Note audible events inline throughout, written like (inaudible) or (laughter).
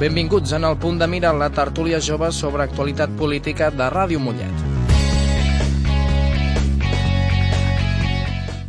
Benvinguts en el punt de mira la tertúlia jove sobre actualitat política de Ràdio Mollet.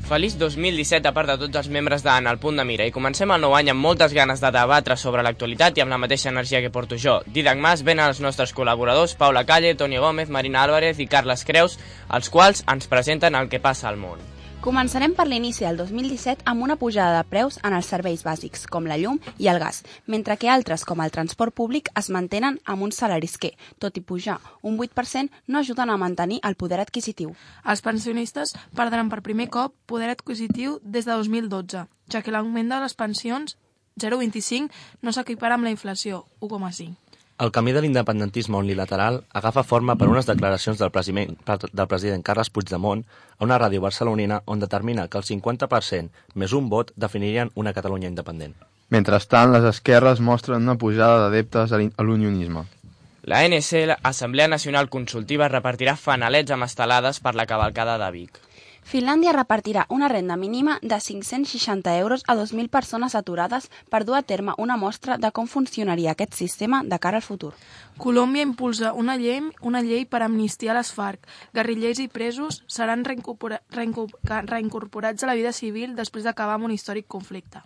Feliç 2017 a part de tots els membres de En el punt de mira i comencem el nou any amb moltes ganes de debatre sobre l'actualitat i amb la mateixa energia que porto jo. Didac Mas, ven els nostres col·laboradors Paula Calle, Toni Gómez, Marina Álvarez i Carles Creus, els quals ens presenten el que passa al món. Començarem per l'inici del 2017 amb una pujada de preus en els serveis bàsics, com la llum i el gas, mentre que altres, com el transport públic, es mantenen amb uns salaris que, tot i pujar un 8%, no ajuden a mantenir el poder adquisitiu. Els pensionistes perdran per primer cop poder adquisitiu des de 2012, ja que l'augment de les pensions 0,25 no s'equipara amb la inflació, 1,5. El camí de l'independentisme unilateral agafa forma per unes declaracions del president, del president Carles Puigdemont a una ràdio barcelonina on determina que el 50% més un vot definirien una Catalunya independent. Mentrestant, les esquerres mostren una pujada d'adeptes a l'unionisme. La ANC, Assemblea Nacional Consultiva, repartirà fanalets amb estelades per la cavalcada de Vic. Finlàndia repartirà una renda mínima de 560 euros a 2.000 persones aturades per dur a terme una mostra de com funcionaria aquest sistema de cara al futur. Colòmbia impulsa una llei, una llei per amnistiar les FARC. Guerrillers i presos seran reincorporats a la vida civil després d'acabar amb un històric conflicte.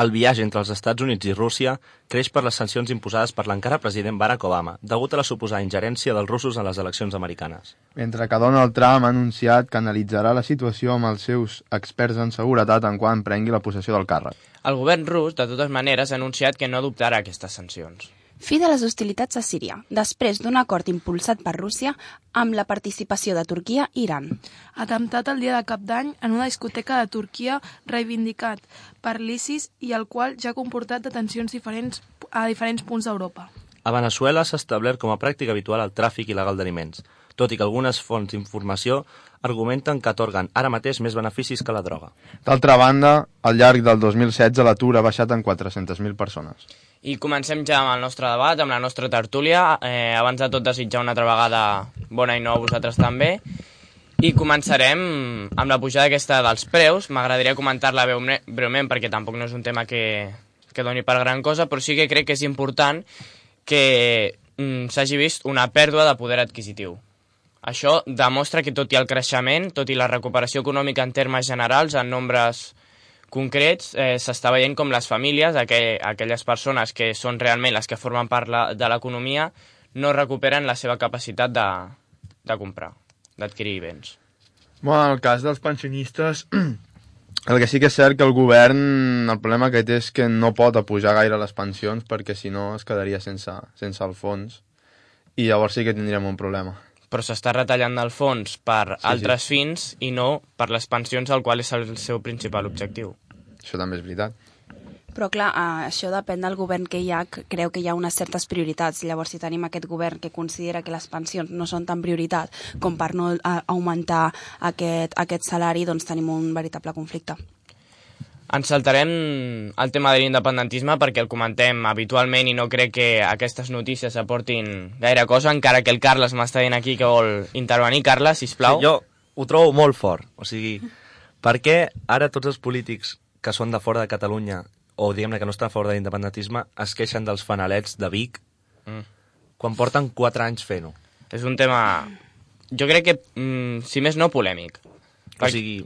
El viatge entre els Estats Units i Rússia creix per les sancions imposades per l'encara president Barack Obama, degut a la suposada ingerència dels russos en les eleccions americanes. Mentre que Donald Trump ha anunciat que analitzarà la situació amb els seus experts en seguretat en quan prengui la possessió del càrrec. El govern rus, de totes maneres, ha anunciat que no adoptarà aquestes sancions. Fi de les hostilitats a Síria, després d'un acord impulsat per Rússia amb la participació de Turquia i Iran. Atemptat el dia de cap d'any en una discoteca de Turquia reivindicat per l'ISIS i el qual ja ha comportat detencions diferents a diferents punts d'Europa. A Venezuela s'ha establert com a pràctica habitual el tràfic il·legal d'aliments, tot i que algunes fonts d'informació argumenten que atorguen ara mateix més beneficis que la droga. D'altra banda, al llarg del 2016 l'atur ha baixat en 400.000 persones. I comencem ja amb el nostre debat, amb la nostra tertúlia. Eh, abans de tot desitjar una altra vegada bona i no a vosaltres també. I començarem amb la pujada aquesta dels preus. M'agradaria comentar-la breument perquè tampoc no és un tema que, que doni per gran cosa, però sí que crec que és important que mm, s'hagi vist una pèrdua de poder adquisitiu. Això demostra que tot i el creixement, tot i la recuperació econòmica en termes generals, en nombres concrets eh, s'està veient com les famílies, aquell, aquelles persones que són realment les que formen part la, de l'economia, no recuperen la seva capacitat de, de comprar, d'adquirir béns. Bueno, en el cas dels pensionistes, (clears throat) el que sí que és cert que el govern, el problema que té és que no pot apujar gaire les pensions perquè si no es quedaria sense, sense el fons i llavors sí que tindríem un problema però s'està retallant del fons per sí, altres sí. fins i no per les pensions, al qual és el seu principal objectiu. Això també és veritat. Però clar, eh, això depèn del govern que hi ha, que creu que hi ha unes certes prioritats. Llavors, si tenim aquest govern que considera que les pensions no són tan prioritat com per no eh, augmentar aquest, aquest salari, doncs tenim un veritable conflicte. Ens saltarem el tema de l'independentisme perquè el comentem habitualment i no crec que aquestes notícies aportin gaire cosa, encara que el Carles m'està dient aquí que vol intervenir. Carles, sisplau. Sí, jo ho trobo molt fort. O sigui, per què ara tots els polítics que són de fora de Catalunya o diguem-ne que no estan a favor de l'independentisme es queixen dels fanalets de Vic mm. quan porten 4 anys fent-ho? És un tema, jo crec que, mm, si més no, polèmic. O sigui,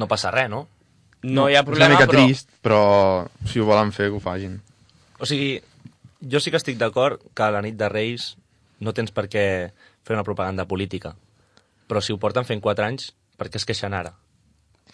no passa res, no? No, hi ha problema, és una mica però... trist, però si ho volen fer, que ho fagin. O sigui, jo sí que estic d'acord que a la nit de Reis no tens per què fer una propaganda política. Però si ho porten fent 4 anys, per què es queixen ara?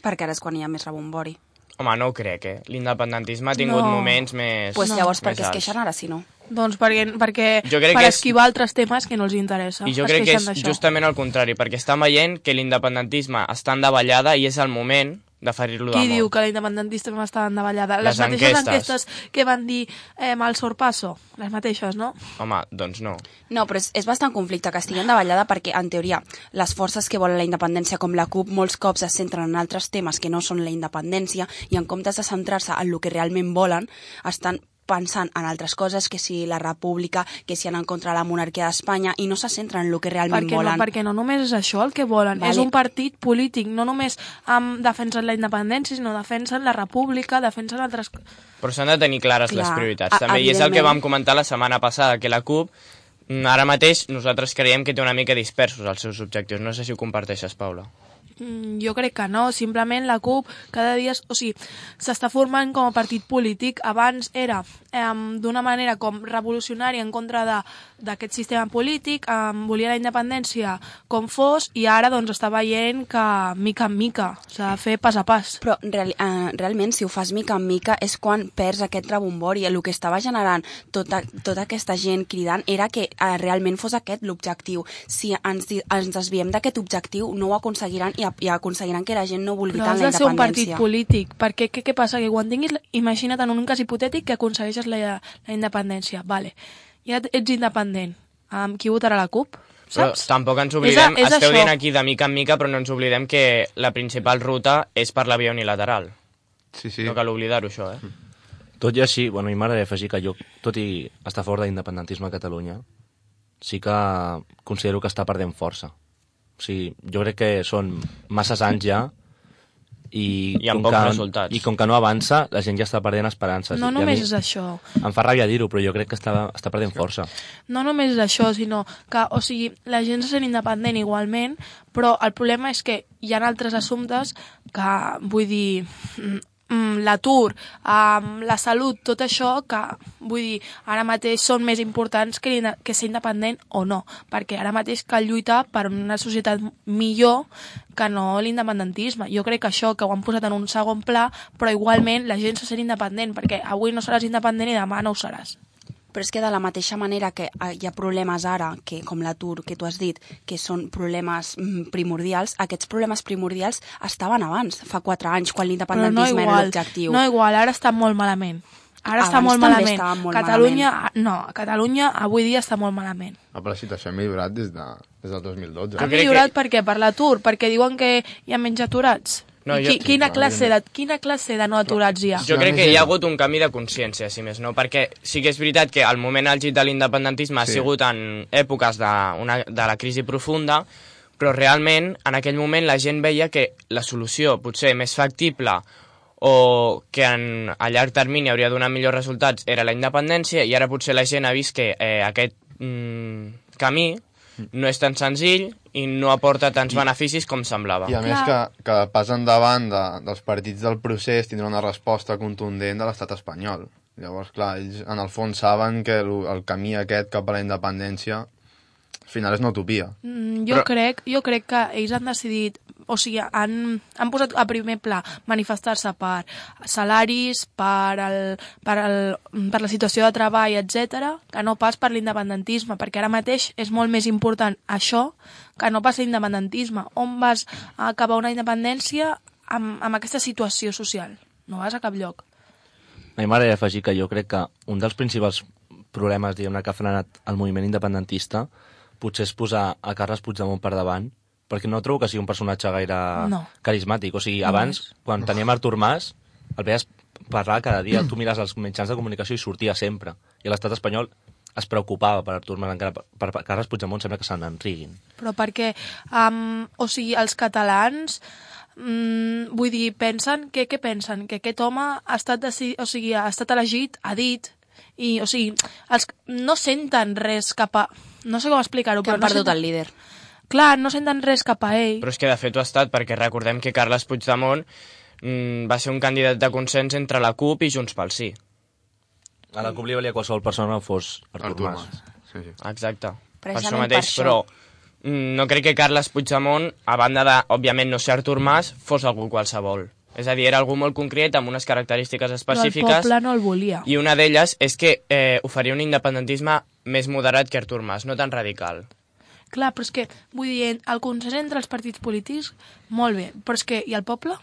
Perquè ara és quan hi ha més rebombori. Home, no ho crec, eh? L'independentisme ha tingut no. moments més... Pues no. llavors per què es queixen ara, si no? Doncs perquè, perquè jo crec per que esquivar és... altres temes que no els interessa. I jo crec que és justament el contrari, perquè estan veient que l'independentisme està en davallada i és el moment de ferir-lo Qui diu que l'independentista està en davallada? Les, les mateixes enquestes. enquestes que van dir eh, mal sorpasso, les mateixes, no? Home, doncs no. No, però és, és bastant conflicte que estigui en davallada perquè, en teoria, les forces que volen la independència, com la CUP, molts cops es centren en altres temes que no són la independència i en comptes de centrar-se en el que realment volen, estan pensant en altres coses, que si la república, que si anar en contra la monarquia d'Espanya, i no se centren en el que realment perquè volen. no, perquè no només és això el que volen, Vale. és un partit polític, no només um, defensen la independència, sinó defensen la república, defensen altres... Però s'han de tenir clares Clar, les prioritats. a- També, i és el que vam comentar la setmana passada, que la CUP, mm, ara mateix, nosaltres creiem que té una mica dispersos els seus objectius. No sé si ho comparteixes, Paula. Mm, Jo crec que no, simplement la CUP cada dia, o sigui, s'està formant com a partit polític. Abans era um, d'una manera com revolucionària en contra d'aquest sistema polític, um, volia la independència com fos, i ara doncs està veient que mica en mica s'ha de fer pas a pas. Però real, eh, realment, si ho fas mica en mica, és quan perds aquest rebombori. El que estava generant tota, tota aquesta gent cridant era que eh, realment fos aquest l'objectiu. Si ens, ens desviem d'aquest objectiu, no ho aconseguiran i, i aconseguiran que la gent no vulgui Però tant has la de ser un partit independència. polític, perquè què, què passa? Que quan tinguis, imagina't en un cas hipotètic que aconsegueixes la, la independència, vale. ja ets independent, amb qui votarà la CUP? Però Saps? tampoc ens És a- oblidem, és esteu això. dient aquí de mica en mica, però no ens oblidem que la principal ruta és per la via unilateral. Sí, sí. No cal oblidar-ho, això, eh? Tot i així, bueno, a mi m'agradaria afegir que jo, tot i estar a favor de l'independentisme a Catalunya, sí que considero que està perdent força. O sigui, jo crec que són masses anys ja i, I amb com pocs que, resultats. I com que no avança, la gent ja està perdent esperances. No I només mi és això. Em fa ràbia dir-ho, però jo crec que està, està perdent força. No només és això, sinó que, o sigui, la gent se sent independent igualment, però el problema és que hi ha altres assumptes que, vull dir, l'atur, um, la salut, tot això que, vull dir, ara mateix són més importants que, que ser independent o no, perquè ara mateix cal lluitar per una societat millor que no l'independentisme. Jo crec que això que ho han posat en un segon pla, però igualment la gent se sent independent, perquè avui no seràs independent i demà no ho seràs. Però és que de la mateixa manera que eh, hi ha problemes ara, que com l'atur que tu has dit, que són problemes mm, primordials, aquests problemes primordials estaven abans, fa quatre anys, quan Però no l'independentisme era igual, l'objectiu. no igual, ara està molt malament. Ara està Abans molt també malament. estava molt Catalunya, no, Catalunya avui dia està molt malament. Ah, però la situació ha millorat des, de, des del 2012. Ha crec millorat que- per què? Per l'atur? perquè diuen que hi ha menys aturats. No, I jo- qui, quina, classe de, quina classe de no aturats hi ha? Jo crec que hi ha hagut un canvi de consciència, si més no, perquè sí que és veritat que el moment àlgid de l'independentisme Sí. ha sigut en èpoques de, una, de la crisi profunda, però realment en aquell moment la gent veia que la solució potser més factible o que en, a llarg termini hauria donat millors resultats era la independència i ara potser la gent ha vist que eh, aquest mm, camí no és tan senzill i no aporta tants beneficis com semblava. I a més que, que pas endavant de, dels partits del procés tindrà una resposta contundent de l'estat espanyol. Llavors, clar, ells en el fons saben que el, el camí aquest cap a la independència al final és una utopia. Mm, jo, Però- crec, jo crec que ells han decidit, o sigui, han, han posat a primer pla manifestar-se per salaris, per, el, per, el, per la situació de treball, etc, que no pas per l'independentisme, perquè ara mateix és molt més important això que no pas l'independentisme. On vas acabar una independència amb, amb aquesta situació social? No vas a cap lloc. A mi m'agradaria afegir que jo crec que un dels principals problemes diguem que ha frenat el moviment independentista potser és posar a Carles Puigdemont per davant, perquè no trobo que sigui un personatge gaire No. carismàtic. O sigui, No abans, és. quan teníem Artur Mas, el veies parlar cada dia, tu mires els mitjans de comunicació i sortia sempre. I l'estat espanyol es preocupava per Artur Mas, encara per, per Carles Puigdemont sembla que se n'enriguin. Però perquè, um, o sigui, els catalans, mm, vull dir, pensen, que, què pensen? Que aquest home ha estat, deci... o sigui, ha estat elegit, ha dit, i, o sigui, els, no senten res cap a... No sé com explicar-ho, que però han no perdut senten... el líder. Clar, no senten res cap a ell. Però és que de fet ho ha estat, perquè recordem que Carles Puigdemont mm, va ser un candidat de consens entre la CUP i Junts pel Sí. A la CUP li valia qualsevol persona fos Artur, Artur Mas. Mas. Sí, sí. Exacte. Per això mateix, per això. però mm, no crec que Carles Puigdemont, a banda de, òbviament, no ser Artur Mas, fos algú qualsevol. És a dir, era algú molt concret, amb unes característiques però el específiques, poble no el volia. i una d'elles és que eh, oferia un independentisme més moderat que Artur Mas, no tan radical. Clar, però és que, vull dir, el consens entre els partits polítics, molt bé, però és que, i el poble?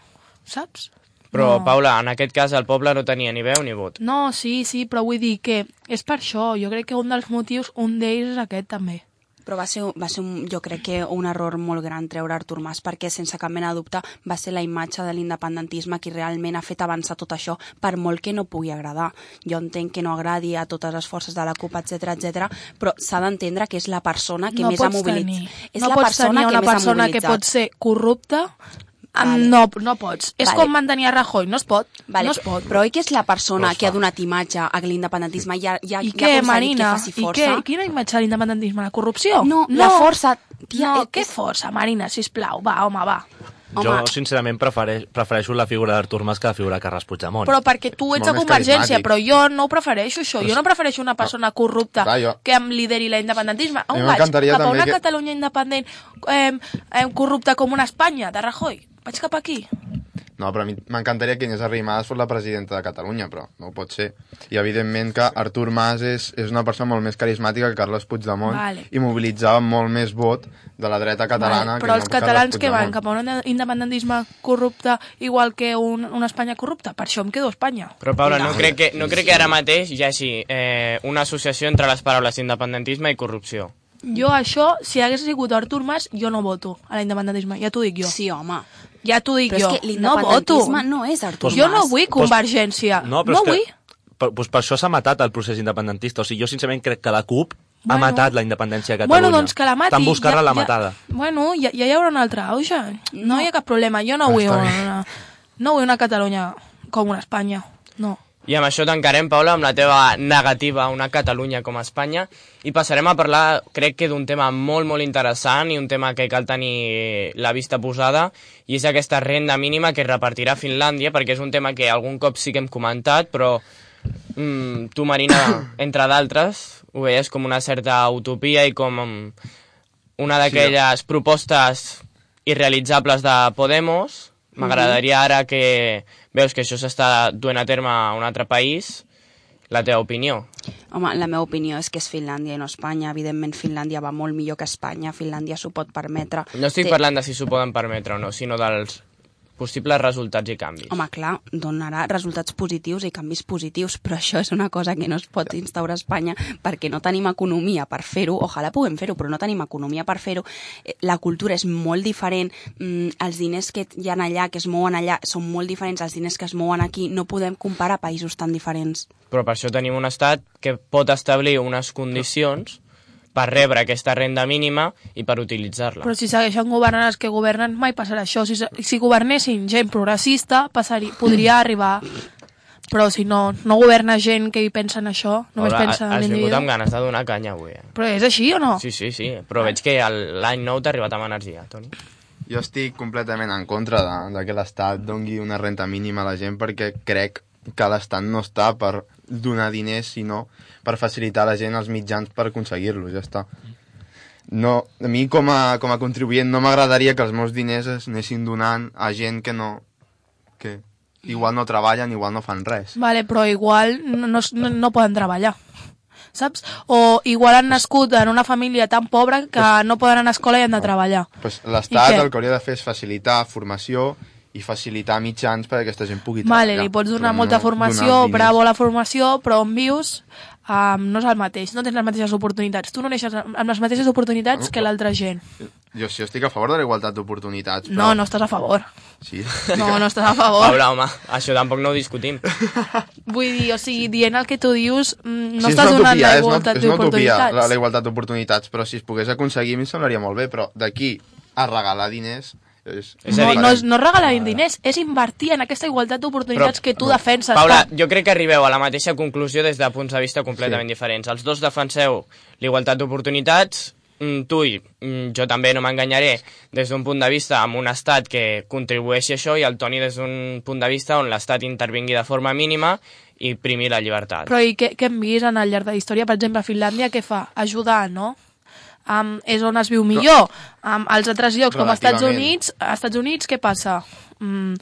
Saps? Però, No. Paula, en aquest cas el poble no tenia ni veu ni vot. No, sí, sí, però vull dir que és per això. Jo crec que un dels motius, un d'ells és aquest també. Però va ser, va ser un, jo crec que un error molt gran treure Artur Mas, perquè sense cap mena de dubte va ser la imatge de l'independentisme qui realment ha fet avançar tot això, per molt que no pugui agradar. Jo entenc que no agradi a totes les forces de la CUP, etc etc, però s'ha d'entendre que és la persona que no més ha mobilitzat. És no la pots persona tenir que una ha persona que pot ser corrupta Vale. no, no pots. És Vale. com mantenir a Rajoy, no es pot. Vale, no es pot. però oi que és la persona No que ha donat imatge a l'independentisme? Ja, ja, I ja què, aconseguit Marina? Que faci I força? què? Quina imatge de l'independentisme? La corrupció? No, la força... Tia, no, és- què força, Marina, sisplau? Va, home, va. Jo, Home. sincerament, prefereix, prefereixo la figura d'Artur Mas que la figura de Carles Puigdemont. Però perquè tu ets de Convergència, però jo no ho prefereixo, això. Jo no prefereixo una persona corrupta Clar, jo- que em lideri l'independentisme. A On vaig? Cap a una que- Catalunya independent eh, eh, corrupta com una Espanya, de Rajoy. Vaig cap aquí. No, però a mi m'encantaria que Inés Arrimadas fos la presidenta de Catalunya, però no ho pot ser. I evidentment que Artur Mas és, és una persona molt més carismàtica que Carles Puigdemont Vale. i mobilitzava molt més vot de la dreta catalana Vale, que però no els Carles catalans que van cap a un independentisme corrupte igual que un, una Espanya corrupta, per això em quedo a Espanya. Però, Paula, no, No. crec que, no crec que ara mateix hi hagi eh, una associació entre les paraules independentisme i corrupció. Jo això, si hagués sigut Artur Mas, jo no voto a l'independentisme, ja t'ho dic jo. Sí, home. Ja t'ho dic Però jo. és que no voto. no és Artur Jo no Mas. vull convergència. No, però no és que, vull. Per, doncs per això s'ha matat el procés independentista. O sigui, jo sincerament crec que la CUP Bueno. ha matat la independència de Catalunya. Bueno, doncs que la mati. Estan buscant la matada. Bueno, ja, ja hi haurà una altra auge. No, hi ha cap problema. Jo no vull, està bé. una, no vull una Catalunya com una Espanya. No. I amb això tancarem, Paula, amb la teva negativa a una Catalunya com a Espanya i passarem a parlar, crec que d'un tema molt, molt interessant i un tema que cal tenir la vista posada i és aquesta renda mínima que repartirà Finlàndia perquè és un tema que algun cop sí que hem comentat però mm, tu, Marina, (coughs) entre d'altres, ho veies com una certa utopia i com mm, una d'aquelles propostes irrealitzables de Podemos. M'agradaria ara que veus que això s'està duent a terme a un altre país, la teva opinió. Home, la meva opinió és que és Finlàndia i no Espanya. Evidentment, Finlàndia va molt millor que Espanya. Finlàndia s'ho pot permetre. No estic Té- parlant de si s'ho poden permetre o no, sinó dels possibles resultats i canvis. Home, clar, donarà resultats positius i canvis positius, però això és una cosa que no es pot instaurar a Espanya perquè no tenim economia per fer-ho. Ojalà puguem fer-ho, però no tenim economia per fer-ho. Eh, La cultura és molt diferent, mm, els diners que hi ha allà, que es mouen allà, són molt diferents als diners que es mouen aquí. No podem comparar països tan diferents. Però per això tenim un estat que pot establir unes condicions per rebre aquesta renda mínima i per utilitzar-la. Però si segueixen governant els que governen, mai passarà això. Si, si governessin gent progressista, passaria, podria arribar. Però si no, no governa gent que hi pensa en això, només Paula, pensa en has vingut amb l'individu. ganes de donar canya avui, eh? Però és així o no? Sí, sí, sí, però veig que l'any nou t'ha arribat amb energia, Toni. Jo estic completament en contra de, de que l'Estat dongui una renta mínima a la gent perquè crec que l'Estat no està per donar diners, sinó per facilitar a la gent els mitjans per aconseguir-los, ja està. No, a mi com a, com a contribuent no m'agradaria que els meus diners es anessin donant a gent que no... que igual no treballen, igual no fan res. Vale, però igual no, no, no, poden treballar. Saps? O igual han nascut en una família tan pobra que no poden anar a escola i han de treballar. Pues L'Estat el que hauria de fer és facilitar formació i facilitar mitjans perquè aquesta gent pugui Vale, treballar. li pots donar però molta no formació, donar bravo la formació, però on vius um, no és el mateix, no tens les mateixes oportunitats. Tu no neixes amb les mateixes oportunitats que l'altra gent. Jo sí, estic a favor de la igualtat d'oportunitats, però... No, no estàs a favor. Sí, No, no estàs a (laughs) favor. Paula, home, això tampoc no ho discutim. (laughs) Vull dir, o sigui, dient el que tu dius, mm, no sí, estàs donant utopia, la igualtat és una utopia, la, d'oportunitats. la igualtat d'oportunitats, però si es pogués aconseguir a mi em semblaria molt bé, però d'aquí a regalar diners... És, És a No, no, és, no és regalar diners, és invertir en aquesta igualtat d'oportunitats que tu defenses. Paula, tant. jo crec que arribeu a la mateixa conclusió des de punts de vista completament sí. diferents. Els dos defenseu l'igualtat d'oportunitats, mm, tu i mm, jo també no m'enganyaré des d'un punt de vista amb un estat que contribueixi a això i el Toni des d'un punt de vista on l'estat intervingui de forma mínima i primi la llibertat. Però i què, què hem vist en el llarg de la història? Per exemple, Finlàndia què fa? Ajudar, no? Um, és on es viu millor. Um, als altres llocs, com als Estats. Units, als Estats Units què passa? Mm,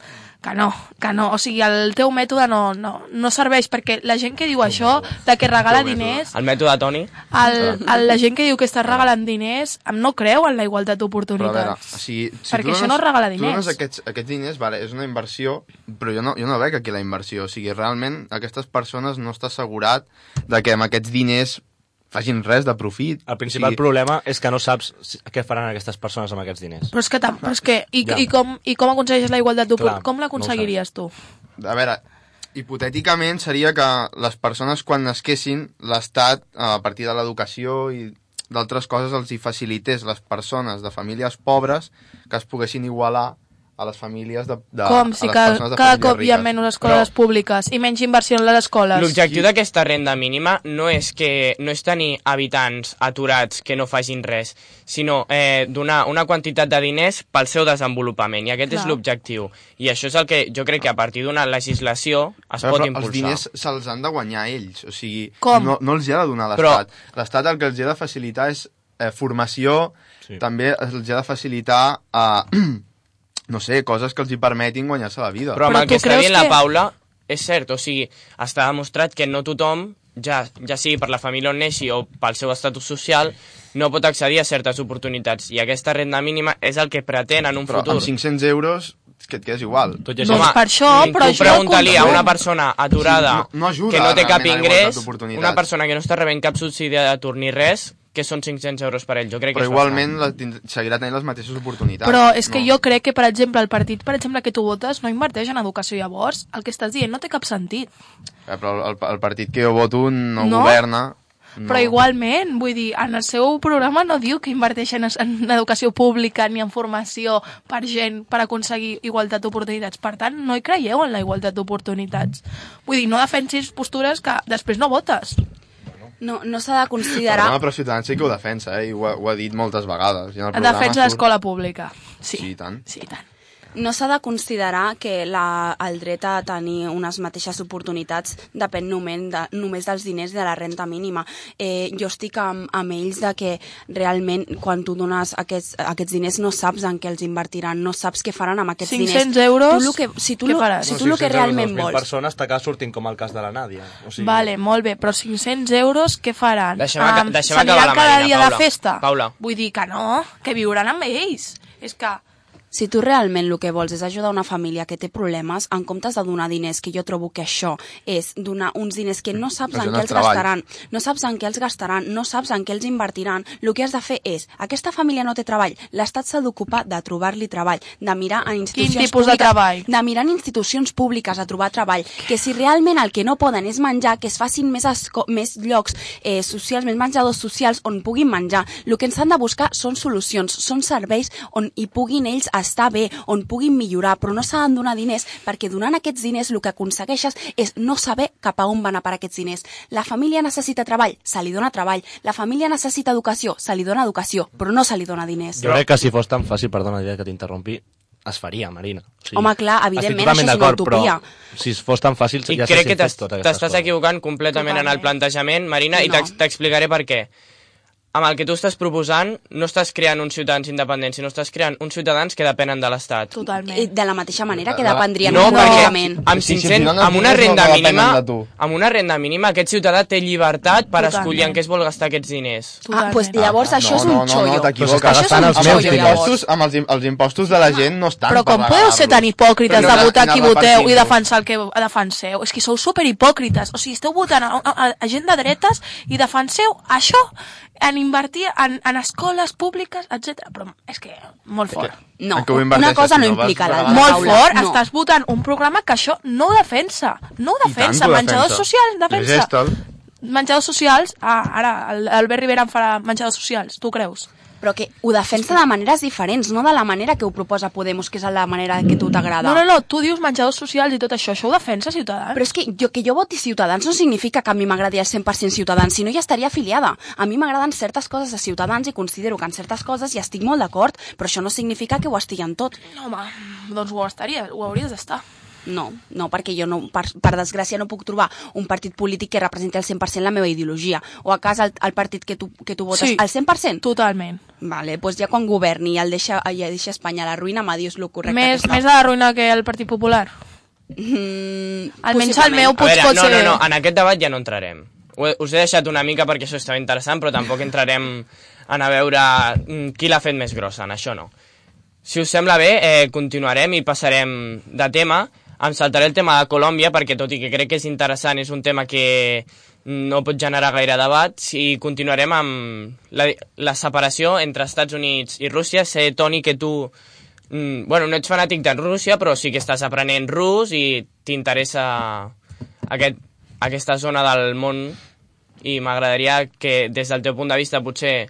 que no, que no. O sigui, el teu mètode no, no, no serveix, perquè la gent que diu això, de que regala mètode. diners, El mètode, Toni? el, el, la gent que diu que està regalant diners em no creu en la igualtat Però a veure, d'oportunitats. o sigui, si Perquè tu això dones, no regala Tu diners. dones aquests, aquests diners, vale, és una inversió, però jo no, jo no veig aquí la inversió. O sigui, realment aquestes persones no està assegurat de que amb aquests diners facin res de profit. El principal Sí. problema és que no saps què faran aquestes persones amb aquests diners. Però és que, tam, però és que i, Ja. i, com, i com aconsegueixes la igualtat d'oportunitats? Com no l'aconseguiries tu? A veure, hipotèticament seria que les persones quan nasquessin, l'Estat, a partir de l'educació i d'altres coses, els hi facilités les persones de famílies pobres que es poguessin igualar a les famílies de, de Com si les cada, cada cop hi ha menys escoles públiques i menys inversió en les escoles? L'objectiu d'aquesta renda mínima no és que no és tenir habitants aturats que no facin res, sinó eh, donar una quantitat de diners pel seu desenvolupament, i aquest és Clar. l'objectiu. I això és el que jo crec que a partir d'una legislació es Però, pot però impulsar. els diners se'ls han de guanyar ells, o sigui, Com? no, no els hi ha de donar Però- l'Estat. L'Estat el que els hi ha de facilitar és eh, formació, Sí. també els hi ha de facilitar, eh, (clears throat) no sé, coses que els hi permetin guanyar-se la vida. Però amb Però el tu que està creus dient la que- Paula, és cert, o sigui, està demostrat que no tothom, ja, ja sigui per la família on neixi o pel seu estatus social, no pot accedir a certes oportunitats. I aquesta renda mínima és el que pretén en un però futur. amb 500 euros és que et quedes igual. Tot i No, això, per això, però tu això pregunta-li a una persona aturada Sí, no- no ajuda que no té cap realment a la ingrés, d'oportunitats. una persona que no està rebent cap subsidi d'atur ni res, que són 500 euros per ell. Jo crec que Però és igualment la, seguirà tenint les mateixes oportunitats. Però és que no. jo crec que, per exemple, el partit, per exemple, que tu votes no inverteix en educació. Llavors, el que estàs dient no té cap sentit. Eh, Però el, el partit que jo voto no, No? governa. No. Però igualment, vull dir, en el seu programa no diu que inverteixen en, en educació pública ni en formació per gent per aconseguir igualtat d'oportunitats. Per tant, no hi creieu en la igualtat d'oportunitats. Vull dir, no defensis postures que després no votes. No, no s'ha de Perdona, considerar... però Ciutadans sí que ho defensa, eh? I ho, ha- ho ha dit moltes vegades. I en el defensa de surt- l'escola pública. Sí. Sí, tant. Sí, tant. No s'ha de considerar que la, el dret a tenir unes mateixes oportunitats depèn només, de, només dels diners de la renta mínima. Eh, jo estic amb, amb ells de que realment quan tu dones aquests, aquests diners no saps en què els invertiran, no saps què faran amb aquests 500 diners. euros, tu lo que, si tu, què lo, faràs? si no, tu el que 600 euros, realment 2.000 vols... persones t'acaba sortint com el cas de la Nàdia. O sigui, Vale, molt bé, però 500 euros què faran? Deixem Am, deixem acabar la cada Marina, dia Paula. de festa? Paula. Vull dir que no, que viuran amb ells. És que... Si tu realment el que vols és ajudar una família que té problemes, en comptes de donar diners, que jo trobo que això és donar uns diners que no saps en què els treball. gastaran, no saps en què els gastaran, no saps en què els invertiran, el que has de fer és, aquesta família no té treball, l'Estat s'ha d'ocupar de trobar-li treball, de mirar en institucions tipus de públiques, treball? de mirar en institucions públiques a trobar treball, que si realment el que no poden és menjar, que es facin més, més llocs eh, socials, més menjadors socials on puguin menjar. El que ens han de buscar són solucions, són serveis on hi puguin ells estar bé, on puguin millorar, però no s'han de donar diners, perquè donant aquests diners el que aconsegueixes és no saber cap a on van a per aquests diners. La família necessita treball, se li dona treball. La família necessita educació, se li dona educació, però no se li dona diners. Jo crec que si fos tan fàcil, perdona idea que t'interrompi, es faria, Marina. O Home, clar, evidentment, totalment això és una utopia. Però si fos tan fàcil, I ja crec que t'estàs equivocant completament en el Totalment. plantejament, Marina, i No. t'ex- t'explicaré per què. Amb el que tu estàs proposant, no estàs creant uns ciutadans independents, sinó estàs creant uns ciutadans que depenen de l'Estat. Totalment. Eh, De la mateixa manera que De la- dependrien No, perquè econòmicament. amb, Si- si 500, donen amb una no renda depenen mínima, amb una renda mínima, aquest ciutadà té llibertat per Totalment. escollir en què es vol gastar aquests diners. Ah, doncs Totalment. llavors Ah, això no, és un no, no, xollo. no, t'equivoques. Això és un amb xollo, impostos, amb els, els impostos de la gent no estan Però com per podeu ser tan hipòcrites de votar qui voteu i defensar el que defenseu? És que sou superhipòcrites. O sigui, esteu votant a, a, a gent de dretes i defenseu això en invertir en, en escoles públiques, etc. Però és que molt fort. No, què ho una cosa no no implica l'altra. Molt fort, no. estàs votant un programa que això no ho defensa. No ho defensa. que Menjadors defensa. socials, defensa. Llegeix-te'l. Menjadors socials, ah, ara el- Albert Rivera em farà menjadors socials, tu creus? Però que ho defensa de maneres diferents, no de la manera que ho proposa Podemos, que és la manera que tu t'agrada. No, no, no, tu dius menjadors socials i tot això, això ho defensa Ciutadans? Però és que jo, que jo voti Ciutadans no significa que a mi m'agradi el 100% Ciutadans, si no ja estaria afiliada. A mi m'agraden certes coses de Ciutadans i considero que en certes coses hi estic molt d'acord, però això no significa que ho estigui en tot. No, home, doncs ho estaria, ho hauries d'estar. No, no, perquè jo, no, per, per desgràcia, no puc trobar un partit polític que representi al 100% la meva ideologia. O a casa el, el partit que tu, que tu votes Sí. al 100%? Totalment. Vale, doncs ja quan governi i el deixa, i el deixa Espanya a la ruïna, m'adius el correcte Més, que més de la ruïna que el Partit Popular. Mm, Almenys el meu A pot, veure, pot no, ser... no, no, en aquest debat ja no entrarem. Us he deixat una mica perquè això estava interessant, però tampoc entrarem en a veure mm, qui l'ha fet més grossa, en això no. Si us sembla bé, eh, continuarem i passarem de tema em saltaré el tema de Colòmbia perquè tot i que crec que és interessant, és un tema que no pot generar gaire debat i continuarem amb la, la separació entre Estats Units i Rússia. Sé, Toni, que tu mm, bueno, no ets fanàtic de Rússia, però sí que estàs aprenent rus i t'interessa aquest, aquesta zona del món i m'agradaria que des del teu punt de vista potser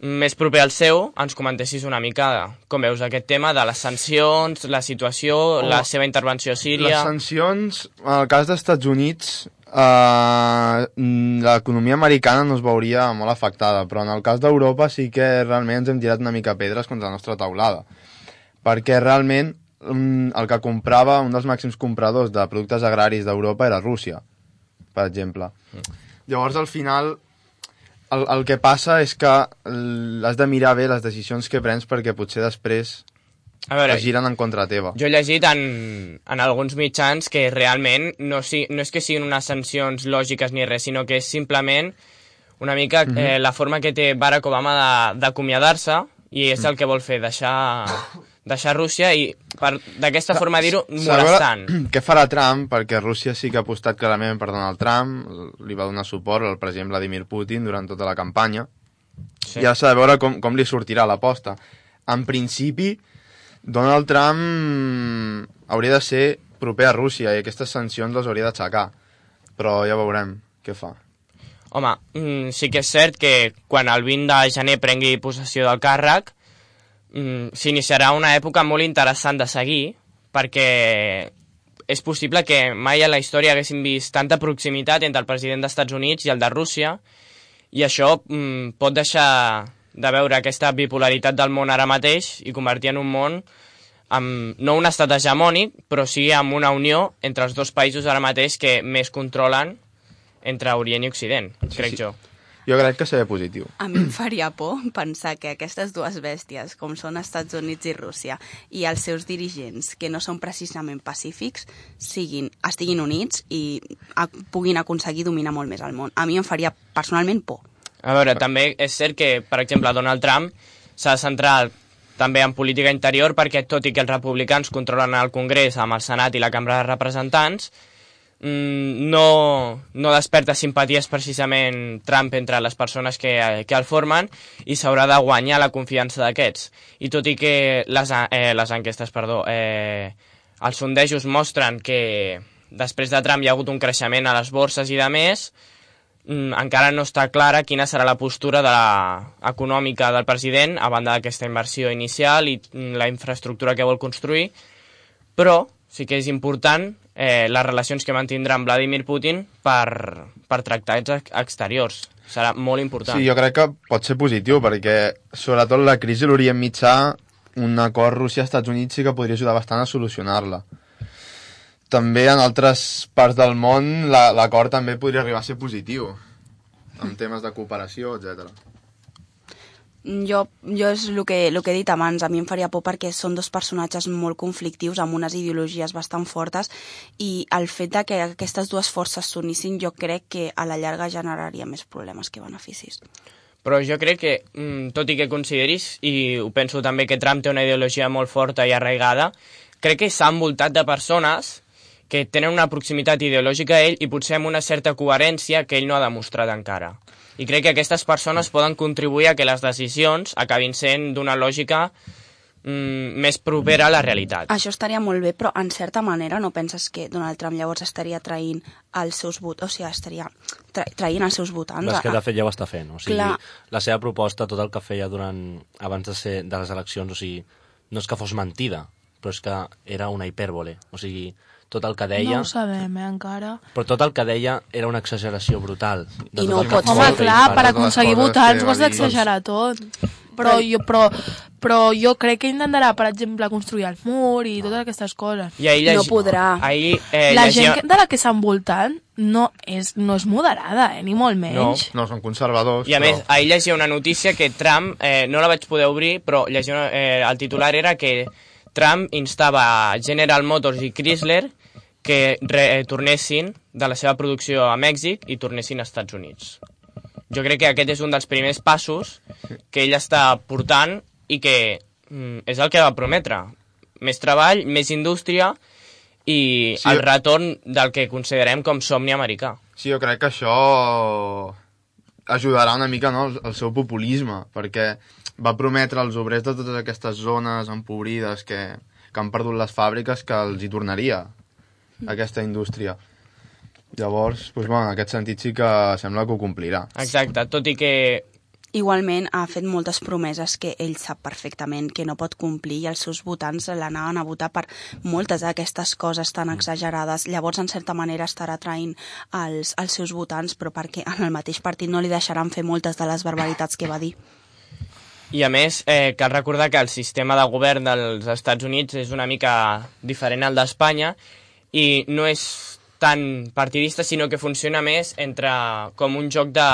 més proper al seu ens comentessis una mica com veus aquest tema de les sancions, la situació, oh, la seva intervenció a Síria... Les sancions, en el cas dels Estats Units, eh, l'economia americana no es veuria molt afectada, però en el cas d'Europa sí que realment ens hem tirat una mica pedres contra la nostra taulada, perquè realment mm, el que comprava, un dels màxims compradors de productes agraris d'Europa era Rússia, per exemple. Mm. Llavors, al final, el, el que passa és que has de mirar bé les decisions que prens perquè potser després a veure, es giren en contra teva. Jo he llegit en, en alguns mitjans que realment no, si, no és que siguin unes sancions lògiques ni res, sinó que és simplement una mica mm -hmm. eh, la forma que té Barack Obama d'acomiadar-se i és el que vol fer, deixar (laughs) deixar Rússia i d'aquesta forma dir-ho molestant. (clears throat) Què farà Trump? Perquè Rússia sí que ha apostat clarament per Donald Trump, li va donar suport al president Vladimir Putin durant tota la campanya, sí. i ara s'ha de veure com, com li sortirà l'aposta. En principi, Donald Trump hauria de ser proper a Rússia i aquestes sancions les hauria d'aixecar, però ja veurem què fa. Home, mm, sí que és cert que quan el 20 de gener prengui possessió del càrrec, mm, s'iniciarà una època molt interessant de seguir, perquè és possible que mai a la història haguéssim vist tanta proximitat entre el president dels Estats Units i el de Rússia, i això mm, pot deixar de veure aquesta bipolaritat del món ara mateix i convertir en un món amb, no un estat hegemònic, però sí amb una unió entre els dos països ara mateix que més controlen entre Orient i Occident, sí, crec sí. jo. Jo crec que serà positiu. A mi em faria por pensar que aquestes dues bèsties, com són Estats Units i Rússia, i els seus dirigents, que no són precisament pacífics, siguin, estiguin units i a, puguin aconseguir dominar molt més el món. A mi em faria personalment por. A veure, també és cert que, per exemple, Donald Trump s'ha de centrar també en política interior perquè, tot i que els republicans controlen el Congrés amb el Senat i la Cambra de Representants, no, no desperta simpaties precisament Trump entre les persones que, que el formen i s'haurà de guanyar la confiança d'aquests. I tot i que les, eh, les enquestes, perdó, eh, els sondejos mostren que després de Trump hi ha hagut un creixement a les borses i de més, mm, encara no està clara quina serà la postura de la econòmica del president a banda d'aquesta inversió inicial i mm, la infraestructura que vol construir, però sí que és important eh, les relacions que mantindrà amb Vladimir Putin per, per tractats exteriors. Serà molt important. Sí, jo crec que pot ser positiu, perquè sobretot la crisi l'Orient Mitjà, un acord Rússia-Estats Units sí que podria ajudar bastant a solucionar-la. També en altres parts del món l'acord la, també podria arribar a ser positiu, en temes de cooperació, etc jo, jo és el que, el que he dit abans, a mi em faria por perquè són dos personatges molt conflictius amb unes ideologies bastant fortes i el fet de que aquestes dues forces s'unissin jo crec que a la llarga generaria més problemes que beneficis. Però jo crec que, mm, tot i que consideris, i ho penso també que Trump té una ideologia molt forta i arraigada, crec que s'ha envoltat de persones que tenen una proximitat ideològica a ell i potser amb una certa coherència que ell no ha demostrat encara i crec que aquestes persones poden contribuir a que les decisions acabin sent d'una lògica mm, més propera a la realitat. Això estaria molt bé, però en certa manera no penses que Donald Trump llavors estaria traint els seus vots, o sigui, estaria tra traint els seus votants? És que de fet ja ho està fent, o sigui, Clar. la seva proposta, tot el que feia durant, abans de, ser, de les eleccions, o sigui, no és que fos mentida, però és que era una hipèrbole, o sigui, tot el que deia... No ho sabem, eh, encara. Però tot el que deia era una exageració brutal. I no ho pots Home, clar, per aconseguir votants ho has d'exagerar tot. Però jo, però, però jo crec que intentarà, per exemple, construir el mur i totes aquestes coses. I ahir llegi... No podrà. Ahir, eh, la llegia... gent de la que s'ha envoltant no és, no és moderada, eh, ni molt menys. No, no són conservadors. I a però... més, ahir llegia una notícia que Trump, eh, no la vaig poder obrir, però llegia una, eh, el titular era que Trump instava General Motors i Chrysler que re, tornessin de la seva producció a Mèxic i tornessin als Estats Units. Jo crec que aquest és un dels primers passos que ell està portant i que mm, és el que va prometre. Més treball, més indústria i Sí. el retorn del que considerem com somni americà. Sí, jo crec que això ajudarà una mica no, el, seu populisme, perquè va prometre als obrers de totes aquestes zones empobrides que, que han perdut les fàbriques que els hi tornaria aquesta indústria. Llavors, doncs, bueno, en aquest sentit sí que sembla que ho complirà. Exacte, tot i que Igualment ha fet moltes promeses que ell sap perfectament que no pot complir i els seus votants l'anaven a votar per moltes d'aquestes coses tan exagerades. Llavors, en certa manera, estarà traint els, els seus votants, però perquè en el mateix partit no li deixaran fer moltes de les barbaritats que va dir. I a més, eh, cal recordar que el sistema de govern dels Estats Units és una mica diferent al d'Espanya i no és tan partidista, sinó que funciona més entre com un joc de,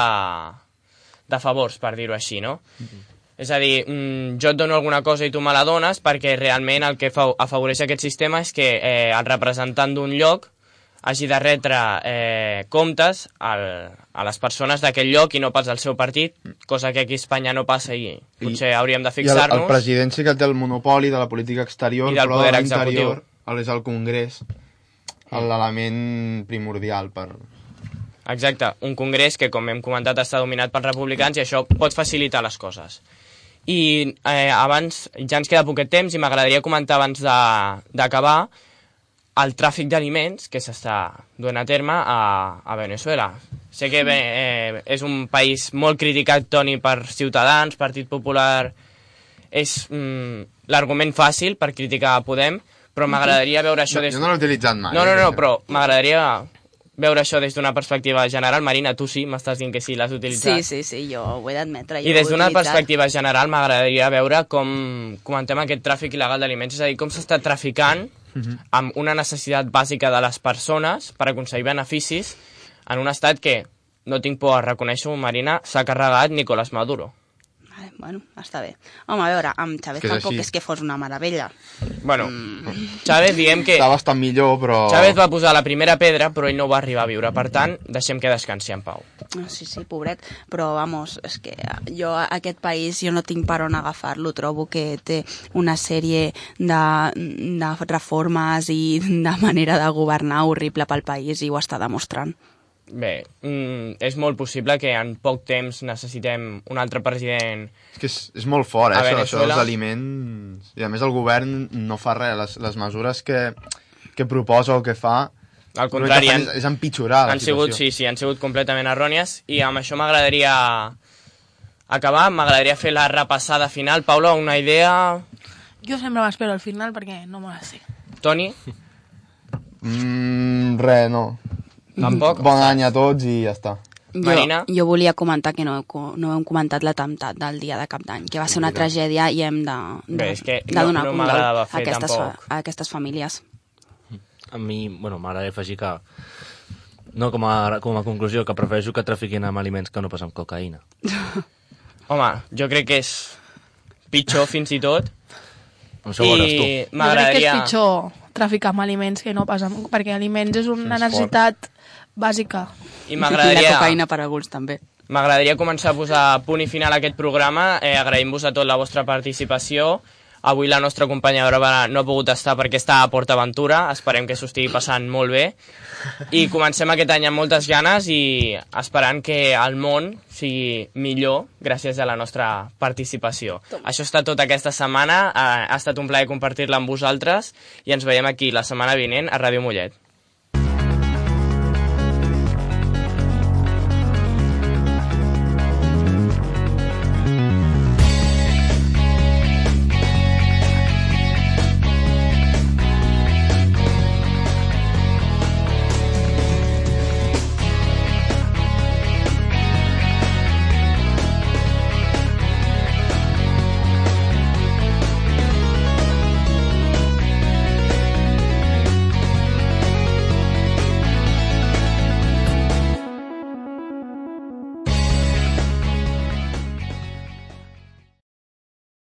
de favors, per dir-ho així, no? És a dir, mm, jo et dono alguna cosa i tu me la dones perquè realment el que fa, afavoreix aquest sistema és que eh, el representant d'un lloc hagi de retre eh, comptes al, a les persones d'aquell lloc i no pas al seu partit, cosa que aquí a Espanya no passa i potser hauríem de I el, el fixar-nos. president sí que té el monopoli de la política exterior, I del però poder executiu. és el Congrés l'element primordial per... Exacte, un congrés que, com hem comentat, està dominat pels republicans i això pot facilitar les coses. I eh, abans, ja ens queda poquet temps i m'agradaria comentar abans d'acabar el tràfic d'aliments que s'està duent a terme a, a Venezuela. Sé que eh, és un país molt criticat, Toni, per Ciutadans, Partit Popular... És mm, l'argument fàcil per criticar Podem, però m'agradaria veure això No, des... jo no l'he utilitzat mai. No, no, eh, no, aquest. però m'agradaria veure això des d'una perspectiva general. Marina, tu sí, m'estàs dient que sí, l'has utilitzat. Sí, sí, sí, jo ho he d'admetre. I des d'una perspectiva general m'agradaria veure com comentem aquest tràfic il·legal d'aliments, és a dir, com s'està traficant Mhm. amb una necessitat bàsica de les persones per aconseguir beneficis en un estat que, no tinc por a reconèixer-ho, Marina, s'ha carregat Nicolás Maduro. Bueno, està bé. Home, a veure, amb Chávez És que és tampoc així. és que fos una meravella. Bueno, Mm. Chávez, diguem que Està bastant millor, però... Chávez va posar la primera pedra, però ell no va arribar a viure. Per tant, deixem que descansi en pau. Ah, Sí, sí, pobret, però vamos, és que jo a aquest país jo no tinc per on agafar-lo, trobo que té una sèrie de, de reformes i de manera de governar horrible pel país i ho està demostrant. Bé, mm, és molt possible que en poc temps necessitem un altre president. És que és, és molt fort, eh, A això, això Venezuela. dels aliments... I a més el govern no fa res. Les, les mesures que, que proposa o que fa... Al contrari, han, és, és empitjorar la han sigut, situació. sí, sí, han sigut completament errònies i amb això m'agradaria acabar, m'agradaria fer la repassada final. Paula, una idea? Jo sempre m'espero al final perquè no me la sé. Toni? Mm, res, no. Tampoc? Bon any a tots i ja està. Jo, Marina? jo volia comentar que no, no hem comentat l'atemptat del dia de cap d'any, que va ser una tragèdia i hem de, de, Bé, és que de no- donar no condol m'agradava a aquestes, a aquestes famílies. A mi, bueno, m'agradaria afegir que... No, com a, com a conclusió, que prefereixo que trafiquin amb aliments que no pas amb cocaïna. (laughs) Home, jo crec que és pitjor fins i tot. Això ho veuràs tu. I Jo crec que és pitjor traficar amb aliments que no pas amb... perquè aliments és una És fort. Bàsica. I I la m'agradaria... cocaïna per alguns també. M'agradaria començar a posar punt i final a aquest programa. Eh, Agraïm-vos a tot la vostra participació. Avui la nostra companya Bàrbara no ha pogut estar perquè està a Port Aventura. Esperem que s'ho estigui passant molt bé. I comencem aquest any amb moltes ganes i esperant que el món sigui millor gràcies a la nostra participació. Això està tot aquesta setmana. Eh, ha estat un plaer compartir-la amb vosaltres i ens veiem aquí la setmana vinent a Ràdio Mollet.